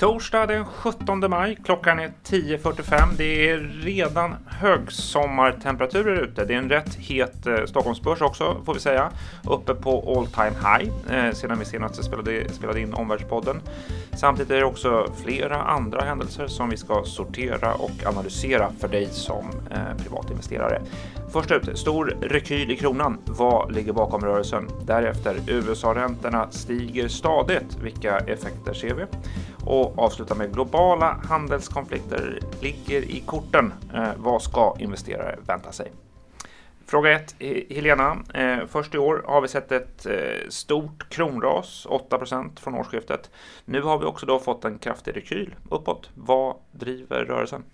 Torsdag den 17 maj, klockan är 10.45. Det är redan högsommartemperaturer ute. Det är en rätt het eh, Stockholmsbörs också, får vi säga. Uppe på all time high eh, sedan vi senast spelade, spelade in Omvärldspodden. Samtidigt är det också flera andra händelser som vi ska sortera och analysera för dig som eh, privatinvesterare. Först ut, stor rekyl i kronan. Vad ligger bakom rörelsen? Därefter, USA-räntorna stiger stadigt. Vilka effekter ser vi? Och avsluta med globala handelskonflikter ligger i korten. Eh, vad ska investerare vänta sig? Fråga 1, Helena. Eh, först i år har vi sett ett eh, stort kronras, 8% från årsskiftet. Nu har vi också då fått en kraftig rekyl uppåt. Vad driver rörelsen?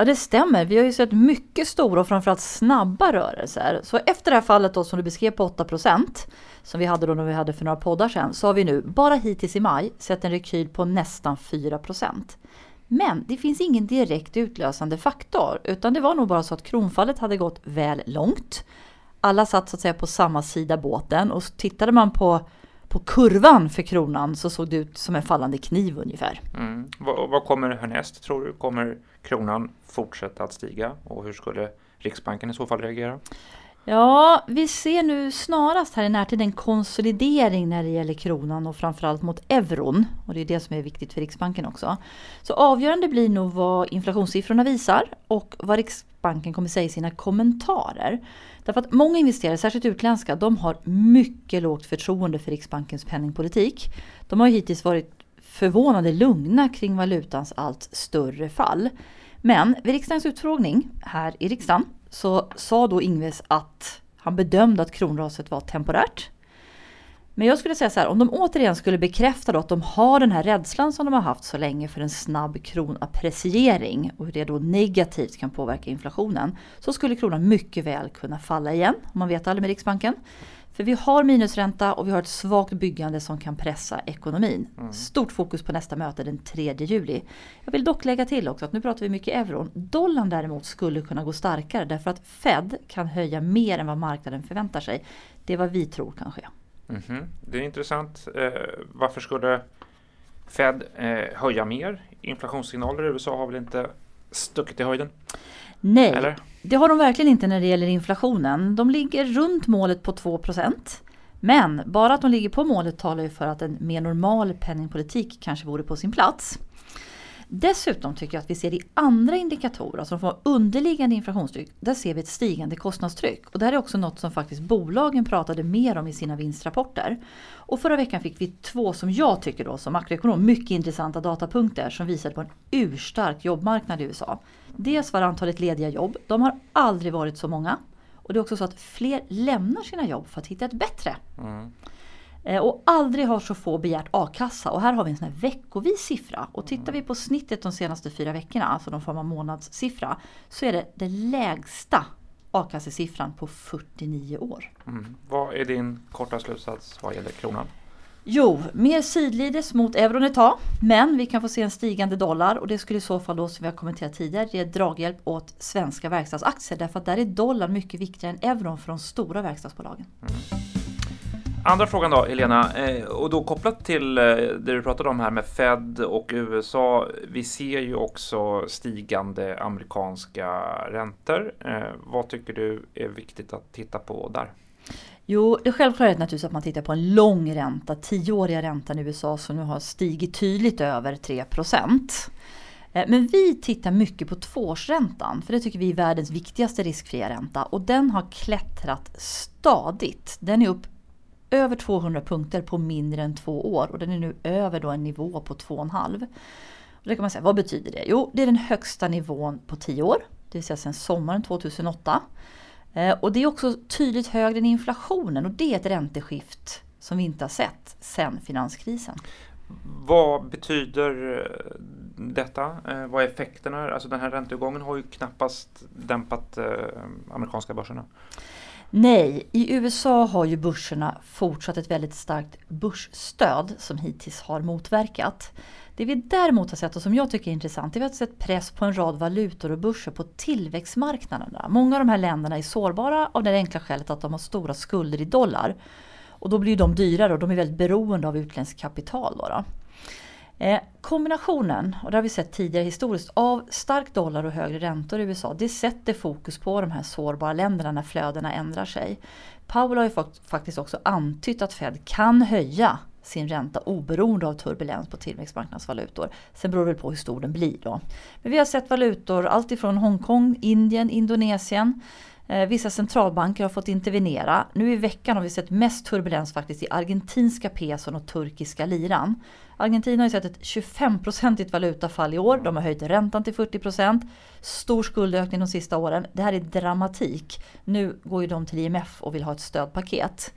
Ja det stämmer. Vi har ju sett mycket stora och framförallt snabba rörelser. Så efter det här fallet då som du beskrev på 8% som vi hade då när vi hade för några poddar sedan så har vi nu bara hittills i maj sett en rekyl på nästan 4% Men det finns ingen direkt utlösande faktor utan det var nog bara så att kronfallet hade gått väl långt. Alla satt så att säga på samma sida båten och tittade man på på kurvan för kronan så såg det ut som en fallande kniv ungefär. Mm. Vad, vad kommer härnäst tror du? Kommer kronan fortsätta att stiga och hur skulle Riksbanken i så fall reagera? Ja, vi ser nu snarast här i närtid en konsolidering när det gäller kronan och framförallt mot euron. Och det är det som är viktigt för Riksbanken också. Så avgörande blir nog vad inflationssiffrorna visar och vad Riksbanken kommer säga i sina kommentarer. Därför att många investerare, särskilt utländska, de har mycket lågt förtroende för Riksbankens penningpolitik. De har ju hittills varit förvånande lugna kring valutans allt större fall. Men vid riksdagens utfrågning här i riksdagen så sa då Ingves att han bedömde att kronraset var temporärt. Men jag skulle säga så här, om de återigen skulle bekräfta då att de har den här rädslan som de har haft så länge för en snabb kronappreciering och hur det då negativt kan påverka inflationen så skulle kronan mycket väl kunna falla igen, om man vet aldrig med Riksbanken. För vi har minusränta och vi har ett svagt byggande som kan pressa ekonomin. Mm. Stort fokus på nästa möte den 3 juli. Jag vill dock lägga till också att nu pratar vi mycket euron. Dollarn däremot skulle kunna gå starkare därför att Fed kan höja mer än vad marknaden förväntar sig. Det är vad vi tror kan ske. Mm -hmm. Det är intressant. Eh, varför skulle Fed eh, höja mer? Inflationssignaler i USA har väl inte stuckit i höjden? Nej, Eller? det har de verkligen inte när det gäller inflationen. De ligger runt målet på 2% Men bara att de ligger på målet talar ju för att en mer normal penningpolitik kanske vore på sin plats. Dessutom tycker jag att vi ser i andra indikatorer, alltså de underliggande inflationstryck, där ser vi ett stigande kostnadstryck. Och det här är också något som faktiskt bolagen pratade mer om i sina vinstrapporter. Och förra veckan fick vi två, som jag tycker då som makroekonom, mycket intressanta datapunkter som visade på en urstark jobbmarknad i USA. Dels var antalet lediga jobb, de har aldrig varit så många. Och det är också så att fler lämnar sina jobb för att hitta ett bättre. Mm. Eh, och aldrig har så få begärt a-kassa och här har vi en sån här veckovis siffra. Och tittar vi på snittet de senaste fyra veckorna, alltså någon form av månadssiffra, så är det den lägsta a-kassesiffran på 49 år. Mm. Vad är din korta slutsats vad gäller kronan? Jo, mer sidledes mot euron ett tag. Men vi kan få se en stigande dollar och det skulle i så fall då som vi har kommenterat tidigare ge draghjälp åt svenska verkstadsaktier. Därför att där är dollarn mycket viktigare än euron för de stora verkstadsbolagen. Mm. Andra frågan då, Helena, eh, och då kopplat till eh, det du pratade om här med Fed och USA. Vi ser ju också stigande amerikanska räntor. Eh, vad tycker du är viktigt att titta på där? Jo, det självklara är naturligtvis att man tittar på en lång ränta, tioåriga räntan i USA som nu har stigit tydligt över 3% Men vi tittar mycket på tvåårsräntan, för det tycker vi är världens viktigaste riskfria ränta. Och den har klättrat stadigt. Den är upp över 200 punkter på mindre än två år och den är nu över då en nivå på 2,5. Och det kan man säga, vad betyder det? Jo, det är den högsta nivån på 10 år, det vill säga sedan sommaren 2008. Eh, och det är också tydligt högre än inflationen och det är ett ränteskift som vi inte har sett sedan finanskrisen. Vad betyder eh, detta? Eh, vad är effekterna? Alltså den här ränteuppgången har ju knappast dämpat amerikanska börserna. Nej, i USA har ju börserna fortsatt ett väldigt starkt börsstöd som hittills har motverkat. Det vi däremot har sett och som jag tycker är intressant är att vi har sett press på en rad valutor och börser på tillväxtmarknaderna. Många av de här länderna är sårbara av det enkla skälet att de har stora skulder i dollar. Och då blir de dyrare och de är väldigt beroende av utländskt kapital. Då, då. Eh, kombinationen, och det har vi sett tidigare historiskt, av stark dollar och högre räntor i USA, det sätter fokus på de här sårbara länderna när flödena ändrar sig. Powell har ju faktiskt också antytt att Fed kan höja sin ränta oberoende av turbulens på tillväxtmarknadsvalutor. Sen beror det på hur stor den blir då. Men vi har sett valutor alltifrån Hongkong, Indien, Indonesien. Eh, vissa centralbanker har fått intervenera. Nu i veckan har vi sett mest turbulens faktiskt i argentinska peson och turkiska liran. Argentina har ju sett ett 25-procentigt valutafall i år. De har höjt räntan till 40 procent. Stor skuldökning de sista åren. Det här är dramatik. Nu går ju de till IMF och vill ha ett stödpaket.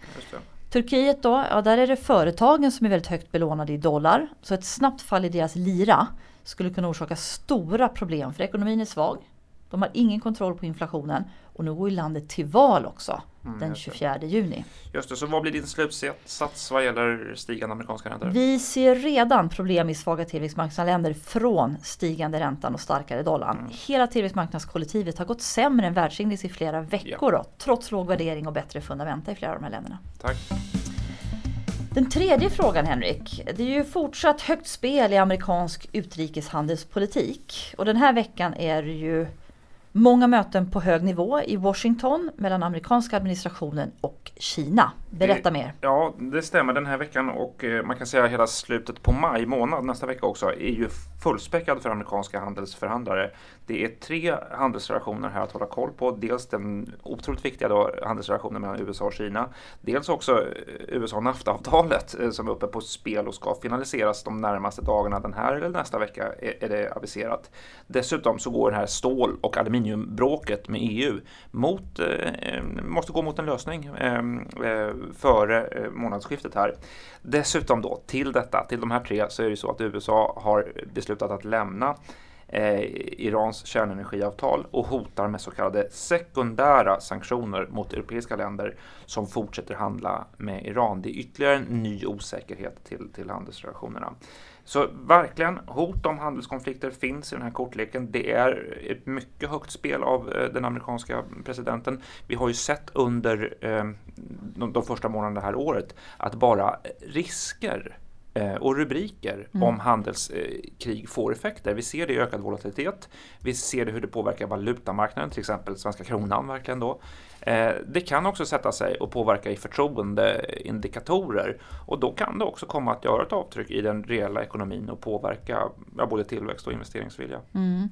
Turkiet då, ja där är det företagen som är väldigt högt belånade i dollar. Så ett snabbt fall i deras lira skulle kunna orsaka stora problem för ekonomin är svag. De har ingen kontroll på inflationen och nu går ju landet till val också mm, den 24 juni. Just det, så vad blir din slutsats vad gäller stigande amerikanska räntor? Vi ser redan problem i svaga tillväxtmarknadsländer från stigande räntan och starkare dollarn. Mm. Hela tillväxtmarknadskollektivet har gått sämre än världsindex i flera veckor ja. då, trots låg värdering och bättre fundamenta i flera av de här länderna. Tack. Den tredje frågan Henrik, det är ju fortsatt högt spel i amerikansk utrikeshandelspolitik. Och den här veckan är det ju Många möten på hög nivå i Washington mellan amerikanska administrationen och Kina. Berätta det, mer. Ja, det stämmer den här veckan och eh, man kan säga hela slutet på maj månad nästa vecka också är ju fullspäckad för amerikanska handelsförhandlare. Det är tre handelsrelationer här att hålla koll på. Dels den otroligt viktiga då, handelsrelationen mellan USA och Kina. Dels också eh, USA-NAFTA-avtalet eh, som är uppe på spel och ska finaliseras de närmaste dagarna. Den här eller nästa vecka är det aviserat. Dessutom så går det här stål och aluminiumbråket med EU mot, eh, måste gå mot en lösning eh, eh före eh, månadsskiftet här. Dessutom då till detta, till de här tre, så är det så att USA har beslutat att lämna eh, Irans kärnenergiavtal och hotar med så kallade sekundära sanktioner mot europeiska länder som fortsätter handla med Iran. Det är ytterligare en ny osäkerhet till, till handelsrelationerna. Så verkligen, hot om handelskonflikter finns i den här kortleken. Det är ett mycket högt spel av eh, den amerikanska presidenten. Vi har ju sett under eh, de, första månaderna det här året att bara risker och rubriker mm. om handelskrig får effekter. Vi ser det i ökad volatilitet. Vi ser det hur det påverkar valutamarknaden, till exempel svenska kronan verkligen då. Eh, det kan också sätta sig och påverka i förtroendeindikatorer och då kan det också komma att göra ett avtryck i den reella ekonomin och påverka både tillväxt och investeringsvilja. Mm.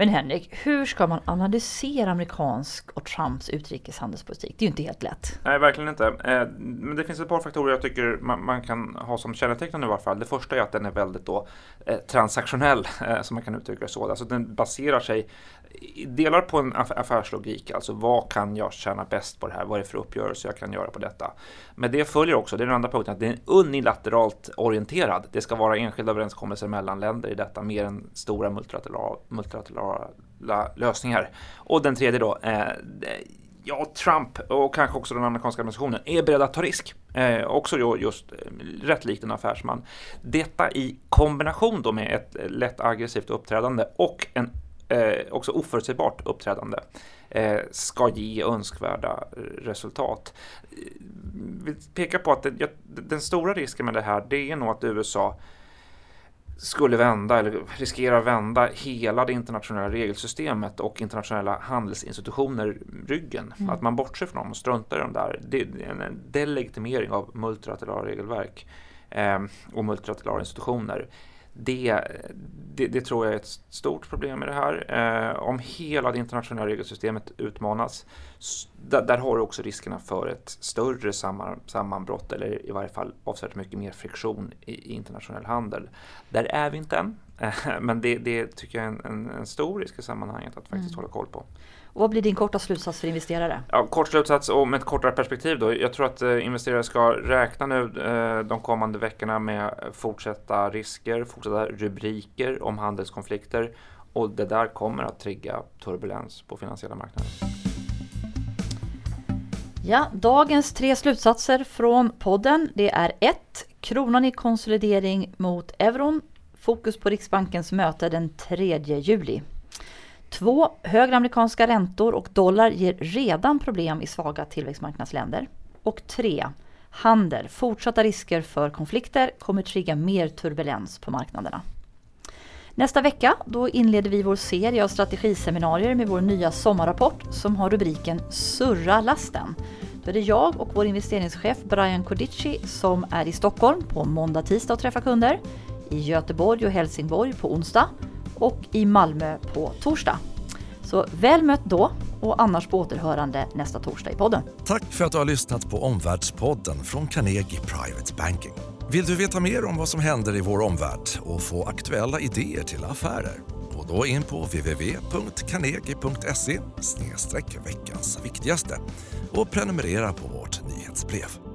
Men Henrik, hur ska man analysera amerikansk och Trumps utrikeshandelspolitik? Det är ju inte helt lätt. Nej, verkligen inte. Eh, men det finns ett par faktorer jag tycker man kan ha som kännetecken i varje fall. Det första är att den är väldigt då eh, transaktionell, eh, som man kan uttrycka det så. Alltså den baserar sig delar på en affärslogik, alltså vad kan jag tjäna bäst på det här? Vad är det för uppgörelse jag kan göra på detta? Men det följer också, det är den andra punkten, att det är unilateralt orienterad. Det ska vara enskilda överenskommelser mellan länder i detta, mer än stora multilaterala, multilaterala lösningar. Och den tredje då, eh, ja, Trump och kanske också den amerikanska administrationen är beredda att ta risk. Eh, också då just eh, rätt likt en affärsman. Detta i kombination då med ett lätt aggressivt uppträdande och en eh, också oförutsägbart uppträdande eh, ska ge önskvärda eh, resultat. Vi pekar på att det, den stora risken med det här det är nog att USA skulle vända eller riskerar vända hela det internationella regelsystemet och internationella handelsinstitutioner ryggen. Mm. Att man bortser från dem och struntar i dem där. Det är en delegitimering av multilaterala regelverk eh, och multilaterala institutioner det, det, det, tror jag är ett stort problem med det här. Eh, om hela det internationella regelsystemet utmanas, där, där, har du också riskerna för ett större samman, sammanbrott eller i varje fall avsevärt mycket mer friktion i, i internationell handel. Där är vi inte än, eh, men det, det, tycker jag är en, en, en, stor risk i sammanhanget att faktiskt mm. hålla koll på. Och vad blir din korta slutsats för investerare? Ja, kort slutsats och med ett kortare perspektiv då. Jag tror att eh, investerare ska räkna nu eh, de kommande veckorna med fortsatta risker, fortsatta rubriker om handelskonflikter och det där kommer att trigga turbulens på finansiella marknader. Ja, dagens tre slutsatser från podden det är 1. Kronan i konsolidering mot euron. Fokus på Riksbankens möte den 3 juli. 2. Högre amerikanska räntor och dollar ger redan problem i svaga tillväxtmarknadsländer. Och 3. handel. Fortsatta risker för konflikter kommer trigga mer turbulens på marknaderna. Nästa vecka då inleder vi vår serie av strategiseminarier med vår nya sommarrapport som har rubriken Surra lasten. Då är det jag och vår investeringschef Brian Codici som är i Stockholm på måndag, tisdag och träffar kunder, i Göteborg och Helsingborg på onsdag och i Malmö på torsdag. Så väl mött då och annars på återhörande nästa torsdag i podden. Tack för att du har lyssnat på Omvärldspodden från Carnegie Private Banking. Vill du veta mer om vad som händer i vår omvärld och få aktuella idéer till affärer? Gå då in på www.carnegie.se veckans viktigaste och prenumerera på vårt nyhetsbrev.